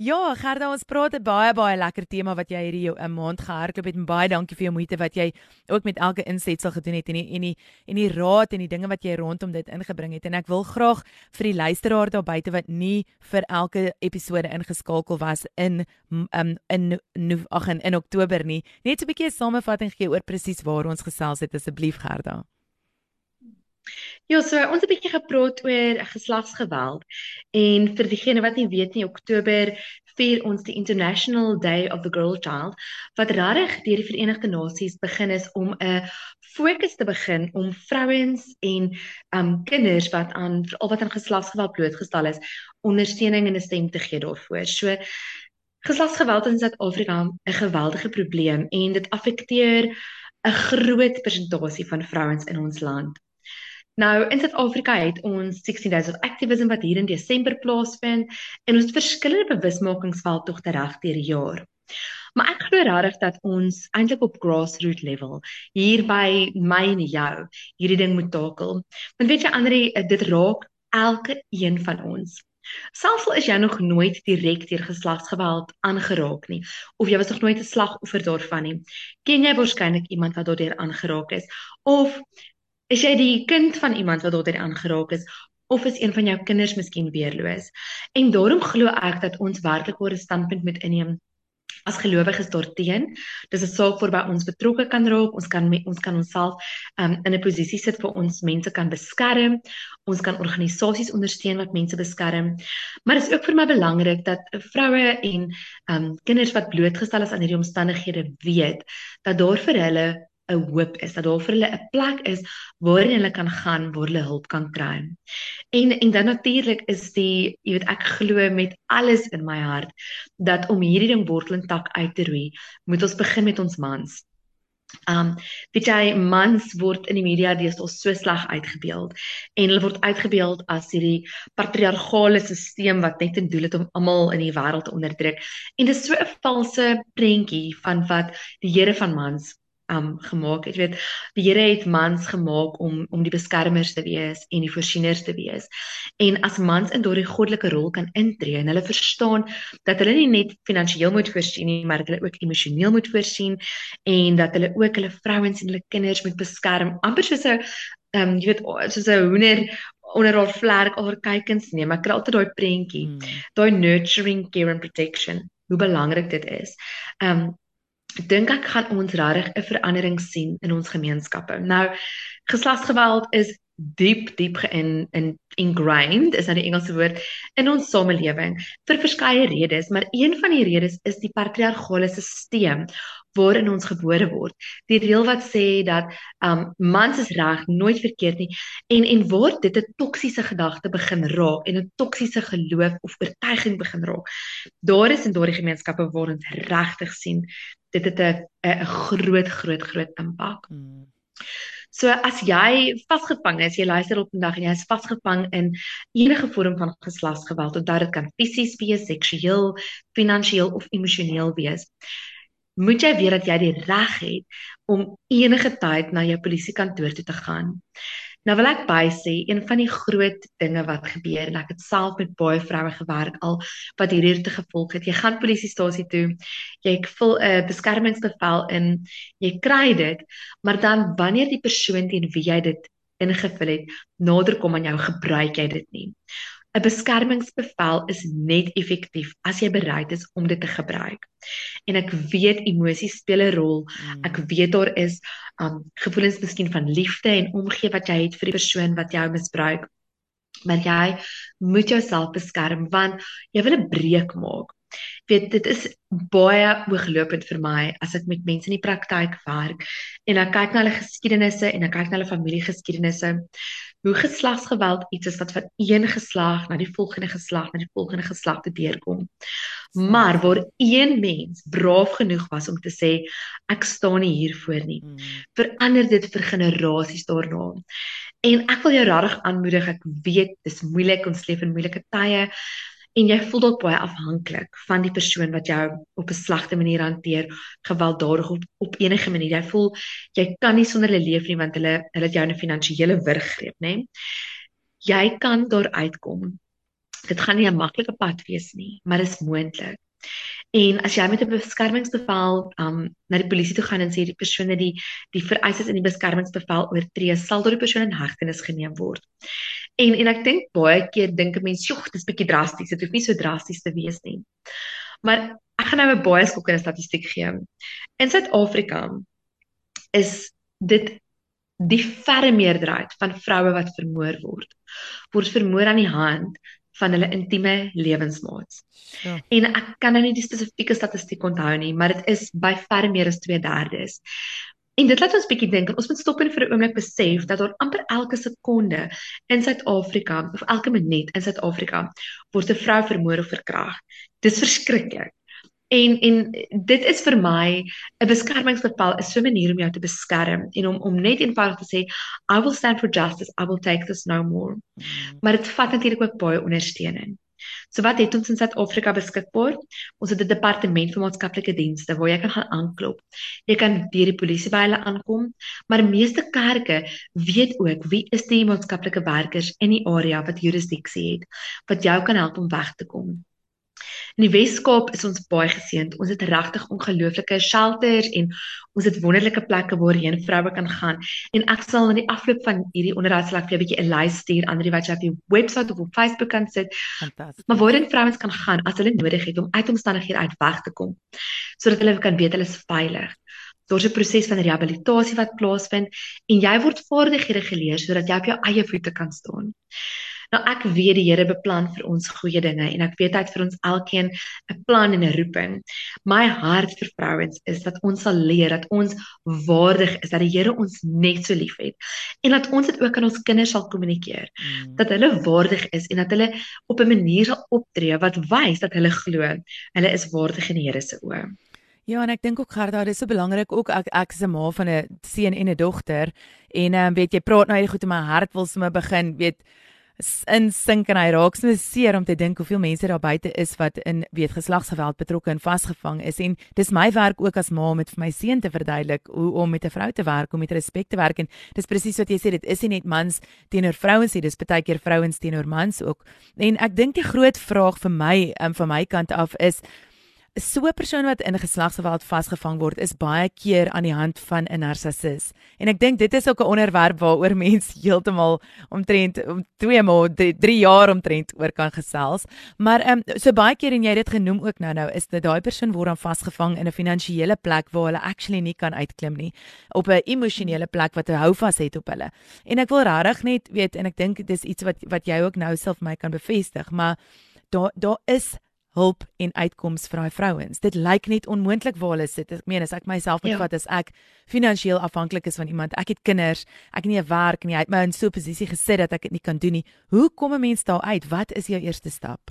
Ja, Gerda, ons praat 'n baie baie lekker tema wat jy hierdie 'n maand gehardloop het en baie dankie vir jou moeite wat jy ook met elke insetsel gedoen het en die en die en die raad en die dinge wat jy rondom dit ingebring het en ek wil graag vir die luisteraar daar buite wat nie vir elke episode ingeskakel was in um, in in ag in, in Oktober nie, net so 'n bietjie 'n samevatting gee oor presies waar ons gesels het asseblief Gerda. Ja, so ons het 'n bietjie gepraat oor geslagsgeweld en vir diegene wat nie weet nie, Oktober vier ons die International Day of the Girl Child wat regtig deur die Verenigde Nasies begin is om 'n fokus te begin om vrouens en um kinders wat aan al wat aan geslagsgeweld blootgestel is, ondersteuning en 'n stem te gee daarvoor. So geslagsgeweld in Suid-Afrika 'n geweldige probleem en dit affekteer 'n groot persentasie van vrouens in ons land. Nou in Suid-Afrika het ons 16 Days of Activism wat hier in Desember plaasvind en ons verskillende bewusmakingsveldtogte reg deur die jaar. Maar ek glo regtig dat ons eintlik op grassroots level hier by my en jou hierdie ding moet takel. Want weet jy Andre, dit raak elke een van ons. Selfs al is jy nog nooit direk deur geslagsgeweld aangeraak nie of jy was nog nooit 'n slagoffer daarvan nie, ken jy waarskynlik iemand wat daardeur aangeraak is of Is jy die kind van iemand wat daardeur aangeraak is of is een van jou kinders miskien weerloos? En daarom glo ek dat ons werklik 'n standpunt moet inneem as gelowiges daarteen. Dis 'n saak waarby ons betrokke kan raak. Ons kan ons kan onsself um, in 'n posisie sit waar ons mense kan beskerm. Ons kan organisasies ondersteun wat mense beskerm. Maar dit is ook vir my belangrik dat vroue en um, kinders wat blootgestel is aan hierdie omstandighede weet dat daar vir hulle 'n hoop is dat daar vir hulle 'n plek is waar hulle kan gaan waar hulle hulp kan kry. En en dan natuurlik is die jy weet ek glo met alles in my hart dat om hierdie ding wortel en tak uit te roei, moet ons begin met ons mans. Um weet jy mans word in die media deesdae so sleg uitgebeeld en hulle word uitgebeeld as hierdie patriargale stelsel wat net 'n doel het om almal in die wêreld te onderdruk. En dit is so 'n valse prentjie van wat die Here van mans um gemaak het. Jy weet, die Here het mans gemaak om om die beskermers te wees en die voorsieners te wees. En as mans in daardie goddelike rol kan intree en hulle verstaan dat hulle nie net finansiëel moet voorsien nie, maar dat hulle ook emosioneel moet voorsien en dat hulle ook hulle vrouens en hulle kinders moet beskerm. amper soos 'n um jy weet soos 'n hoender onder haar vlerk oor kykens neem. Ek kry altyd daai prentjie. Hmm. Daai nurturing care and protection. Hoe belangrik dit is. Um dink ek gaan ons regtig 'n verandering sien in ons gemeenskappe. Nou geslagsgeweld is diep diep gein in ingrained is nou die Engelse woord in ons samelewing vir verskeie redes, maar een van die redes is die patriargale stelsel waarin ons gebore word. Die reël wat sê dat um mans is reg, nooit verkeerd nie en en word dit 'n toksiese gedagte begin raak en 'n toksiese geloof of oortuiging begin raak. Daar is in daardie gemeenskappe waar ons regtig sien dit het 'n 'n groot groot groot impak. Hmm. So as jy vasgevang is, jy luister op 'n dag en jy is vasgevang in enige vorm van geslagsgeweld, onthou dit kan fisies wees, seksueel, finansiëel of emosioneel wees. Moet jy weet dat jy die reg het om enige tyd na jou polisiekantoor toe te gaan. Nou wil ek by sê een van die groot dinge wat gebeur en ek het self met baie vroue gewerk al wat hierdie te gevolg het. Jy gaan polisiestasie toe, jy vul 'n beskermingsbevel in, jy kry dit, maar dan wanneer die persoon teen wie jy dit ingevul het, nader kom aan jou, gebruik jy dit nie. 'n beskermingsbevel is net effektief as jy bereid is om dit te gebruik. En ek weet emosies speel 'n rol. Hmm. Ek weet daar is um gevoelens miskien van liefde en omgee wat jy het vir die persoon wat jou misbruik. Maar jy moet jouself beskerm want jy wil 'n breek maak. Weet dit is baie ooglopend vir my as ek met mense in die praktyk werk en ek kyk na hulle geskiedenisse en ek kyk na hulle familiegeskiedenisse hoe geslagsgeweld iets is wat van een geslag na die volgende geslag na die volgende geslag te deurkom. Maar waar een mens braaf genoeg was om te sê ek staan nie hier voor nie, hmm. verander dit vir generasies daarna. En ek wil jou regtig aanmoedig, ek weet dis moeilik ons leef in moeilike tye en jy voel dalk baie afhanklik van die persoon wat jou op 'n slegte manier hanteer, gewelddadig op op enige manier. Jy voel jy kan nie sonder hulle leef nie want hulle hulle het jou 'n finansiële wurg greep, nê? Jy kan daar uitkom. Dit gaan nie 'n maklike pad wees nie, maar dit is moontlik. En as jy met 'n beskermingsbevel um na die polisie toe gaan en sê die persoon het die die vereistes in die beskermingsbevel oortree, sal deur die persoon in hegtenis geneem word. En en ek dink baie keer dink 'n mens, "Jogg, dis bietjie drasties. Dit hoef nie so drasties te wees nie." Maar ek gaan nou 'n baie skokkende statistiek gee. In Suid-Afrika is dit die verre meerderheid van vroue wat vermoor word, word vermoor aan die hand van hulle intieme lewensmaats. Ja. En ek kan nou nie die spesifieke statistiek onthou nie, maar dit is by verre meer as 2/3. En dit laat ons bietjie dink ons moet stop en vir 'n oomblik besef dat daar amper elke sekonde in Suid-Afrika of elke minuut in Suid-Afrika word 'n vrou vermoor of verkragt. Dis verskriklik. En en dit is vir my 'n beskermingsbevel is so 'n manier om jou te beskerm en om om net eenvoudig te sê I will stand for justice, I will take this no more. Mm. Maar dit vat natuurlik ook baie ondersteuning. So wat het ons in Suid-Afrika beskikbaar? Ons het 'n departement vir maatskaplike dienste waar jy kan gaan aanklop. Jy kan deur die polisie by hulle aankom, maar meeste kerke weet ook wie is die maatskaplike werkers in die area wat jurisdiksie het wat jou kan help om weg te kom. In die Wes-Kaap is ons baie geseënd. Ons het regtig ongelooflike shelters en ons het wonderlike plekke waarheen vroue kan gaan. En ek sal in die afloop van hierdie onderhoud sal ek vir 'n bietjie 'n lys stuur aan die wat jy op die webwerf of op Facebook kan sit. Fantasties. Maar waarheen vrouens kan gaan as hulle nodig het om uit omstandighede uit weg te kom sodat hulle kan weet hulle is veilig. Daar's 'n proses van rehabilitasie wat plaasvind en jy word vaardighede geleer sodat jy op jou eie voete kan staan. Nou ek weet die Here beplan vir ons goeie dinge en ek weet hy het vir ons elkeen 'n plan en 'n roeping. My hart vir vrouens is dat ons sal leer dat ons waardig is, dat die Here ons net so liefhet en dat ons dit ook aan ons kinders sal kommunikeer. Mm. Dat hulle waardig is en dat hulle op 'n manier sal optree wat wys dat hulle glo hulle is waardig in die Here se oë. Ja, en ek dink ook Gerda, dit is so belangrik ook ek ek is 'n ma van 'n seun en 'n dogter en ehm um, weet jy praat nou hier goed in my hart wil sommer begin weet insink en hy raak so seer om te dink hoeveel mense daar buite is wat in weet geslagsgeweld betrokke en vasgevang is en dis my werk ook as ma om met vir my seun te verduidelik hoe om met 'n vrou te werk, om met respek te werk en dis presies wat jy sê dit is nie net mans teenoor vrouens nie, dis baie keer vrouens teenoor mans ook. En ek dink die groot vraag vir my um, van my kant af is so 'n persoon wat in geslagsgeweld vasgevang word is baie keer aan die hand van 'n narcissus. En ek dink dit is ook 'n onderwerp waaroor mense heeltemal omtrent om 2 maand 3 jaar omtrent oor kan gesels. Maar ehm um, so baie keer en jy het dit genoem ook nou nou is dit daai persoon word dan vasgevang in 'n finansiële plek waar hulle actually nie kan uitklim nie op 'n emosionele plek wat 'n houvas het op hulle. En ek wil regtig net weet en ek dink dis iets wat wat jy ook nou self my kan bevestig, maar daar daar is hulp en uitkoms vir daai vrouens. Dit lyk net onmoontlik waar hulle sit. Ek meen as ek myself moet ja. vat as ek finansiëel afhanklik is van iemand, ek het kinders, ek het nie 'n werk nie, hy het my in so 'n posisie gesit dat ek dit nie kan doen nie. Hoe kom 'n mens daar uit? Wat is jou eerste stap?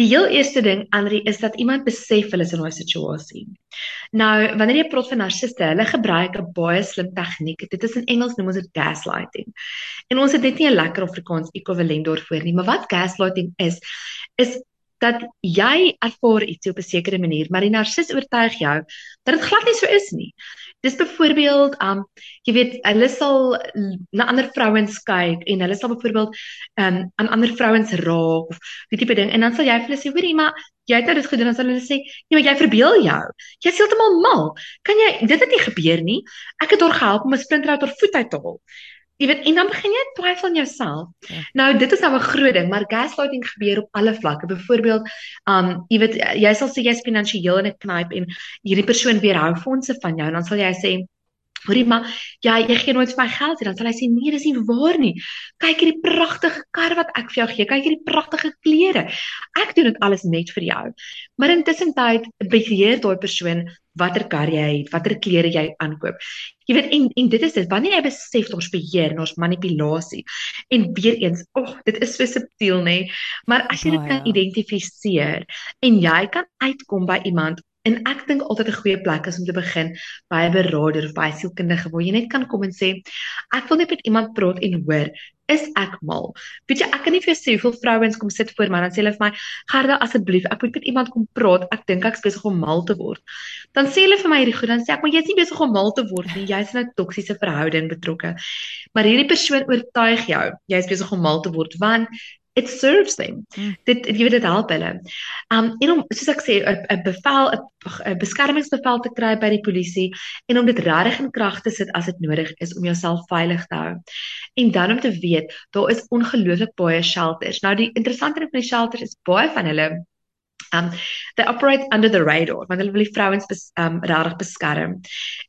Die heel eerste ding, Andri, is dat iemand besef hulle is in 'n situasie. Nou, wanneer jy praat van narcissiste, hulle gebruik 'n baie slim tegniek. Dit is in Engels noem ons dit gaslighting. En ons het net nie 'n lekker Afrikaans ekwivalent daarvoor nie, maar wat gaslighting is, is dat jy ervaar iets op 'n sekere manier, maar die narcis oortuig jou dat dit glad nie so is nie. Dis byvoorbeeld, um jy weet, hulle sal na ander vrouens kyk en hulle sal byvoorbeeld um aan ander vrouens raak of die tipe ding en dan sal jy vir hulle sê, hoorie, maar jy het nou dit gedoen, dan sal hulle sê, nee, maar jy verbeel jou. Jy's heeltemal mal. Kan jy dit het nie gebeur nie. Ek het haar gehelp om 'n splinter uit haar voet uit te haal. Jy weet, en dan begin jy twyfel in jouself. Ja. Nou, dit is nou 'n groot ding, maar gaslighting gebeur op alle vlakke. Byvoorbeeld, um jy weet jy sal sê jy's finansiëel in 'n knyp en hierdie persoon weerhou fondse van jou en dan sal jy sê Hoorie maar, ja, jy gee nooit vir my geld nie. Dan sal hy sê nee, dis nie waar nie. Kyk hierdie pragtige kar wat ek vir jou gee. Kyk hierdie pragtige klere. Ek doen dit alles net vir jou. Maar intussen tyd beheer daai persoon watter kar jy het, watter klere jy aankoop. Jy weet en en dit is dit wanneer jy besef daar's beheer en ons manipulasie. En weer eens, ag, oh, dit is so subtiel nê, maar as jy dit kan identifiseer en jy kan uitkom by iemand en ek dink altyd 'n goeie plek is om te begin by 'n beraader of by 'n sielkundige waar jy net kan kom en sê ek wil net met iemand praat en hoor is ek mal. Weet jy, ek kan nie vir jou sê hoeveel vrouens kom sit voor my en dan sê hulle vir my, "Gerda, asseblief, ek moet met iemand kom praat. Ek dink ek's besig om mal te word." Dan sê hulle vir my hierdie goed, dan sê ek, "Maar jy's nie besig om mal te word nie. Jy's in 'n toksiese verhouding betrokke." Maar hierdie persoon oortuig jou, jy's besig om mal te word want it serves them. Mm. Dit jy weet dit help hulle. Um en om soos ek sê 'n bevel 'n beskermingsbevel te kry by die polisie en om dit regtig in krag te sit as dit nodig is om jouself veilig te hou. En dan om te weet daar is ongelooflik baie shelters. Nou die interessante ding van die shelters is baie van hulle Um they operate under the radar want hulle wil die vrouens bes, um regtig beskerm.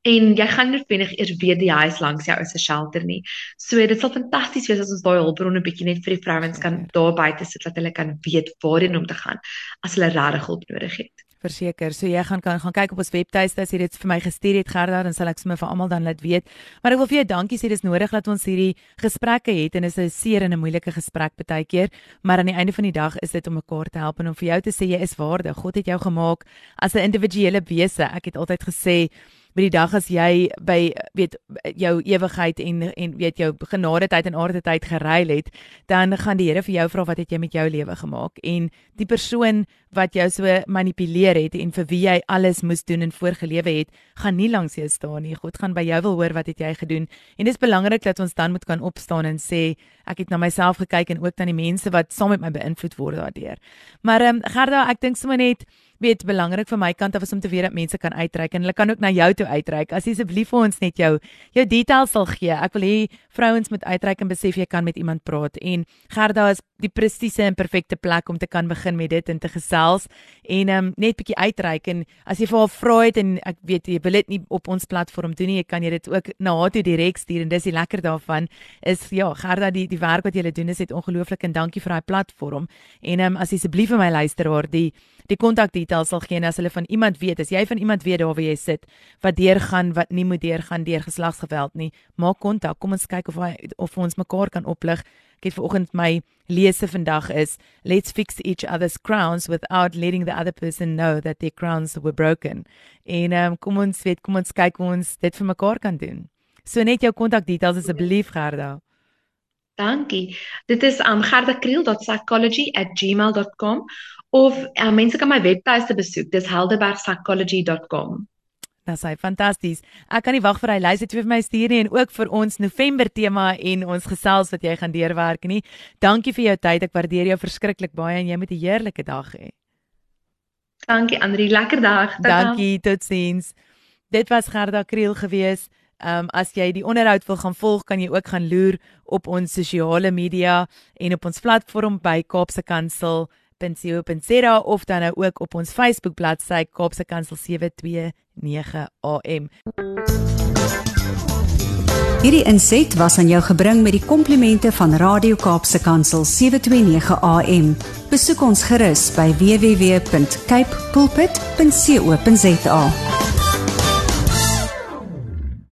En jy gaan nie noodwendig eers weet die huis langs jou is 'n shelter nie. So dit sal fantasties wees as ons daai hulpbronne bietjie net vir die vrouens kan daar buite sit dat hulle kan weet waarheen om te gaan as hulle regtig hulp nodig het verseker. So jy gaan kan gaan kyk op ons webtuiste as jy dit vir my gestuur het Gerda, dan sal ek sommer vir almal dan laat weet. Maar ek wil vir jou dankie sê dis nodig dat ons hierdie gesprekke het en dit is 'n seer en 'n moeilike gesprek baie keer, maar aan die einde van die dag is dit om mekaar te help en om vir jou te sê jy is waardig. God het jou gemaak as 'n individuele wese. Ek het altyd gesê by die dag as jy by weet jou ewigheid en en weet jou genade tyd en aarde tyd geruil het, dan gaan die Here vir jou vra wat het jy met jou lewe gemaak? En die persoon wat jou so manipuleer het en vir wie jy alles moes doen en voorgelewe het, gaan nie langs jou staan nie. God gaan by jou wil hoor wat het jy gedoen? En dis belangrik dat ons dan moet kan opstaan en sê ek het na myself gekyk en ook dan die mense wat saam met my beïnvloed word daardeur. Maar ehm um, Gerda, ek dink sommer net weet belangrik vir my kant af is om te weet dat mense kan uitreik en hulle kan ook na jou toe uitreik. As asseblief vir ons net jou jou details sal gee. Ek wil hê vrouens moet uitreik en besef jy kan met iemand praat en Gerda is die presiese en perfekte plek om te kan begin met dit en te gesels en um, net bietjie uitreik en as jy vir haar vra het en ek weet jy wil dit nie op ons platform doen nie, jy kan jy dit ook na haar toe direk stuur en dis die lekker daarvan is ja, Gerda die die werk wat jy doen is net ongelooflik en dankie vir daai platform. En um, as asseblief vir my luisteraar die die kontakdetails sal gee as hulle van iemand weet, as jy van iemand weet daar waar jy sit wat deurgaan wat nie moet deurgaan deur geslagsgeweld nie, maak kontak. Kom ons kyk of hy, of ons mekaar kan oplig. Ek het vanoggend my lese vandag is let's fix each other's crowns without letting the other person know that their crowns were broken. En um, kom ons weet, kom ons kyk hoe ons dit vir mekaar kan doen. So net jou kontakdetails asseblief Gerda. Dankie. Dit is um gerdakriel.psychology@gmail.com of uh, mense kan my webtuiste besoek. Dis helderbergpsychology.com. Dit is fantasties. Ek kan nie wag vir hy lys het vir my stuur nie en ook vir ons November tema en ons gesels wat jy gaan deurwerk nie. Dankie vir jou tyd. Ek waardeer jou verskriklik baie en jy moet 'n heerlike dag hê. Dankie Andri, lekker dag. Dankie, totsiens. Dit was Gerda Kriel gewees. Ehm um, as jy die onderhoud wil gaan volg, kan jy ook gaan loer op ons sosiale media en op ons platform by Kaapse Kansel kaapse.co.za of dan nou ook op ons Facebook bladsy Kaapse Kansel 729 AM. Hierdie inset was aan jou gebring met die komplimente van Radio Kaapse Kansel 729 AM. Besoek ons gerus by www.cape pulpit.co.za.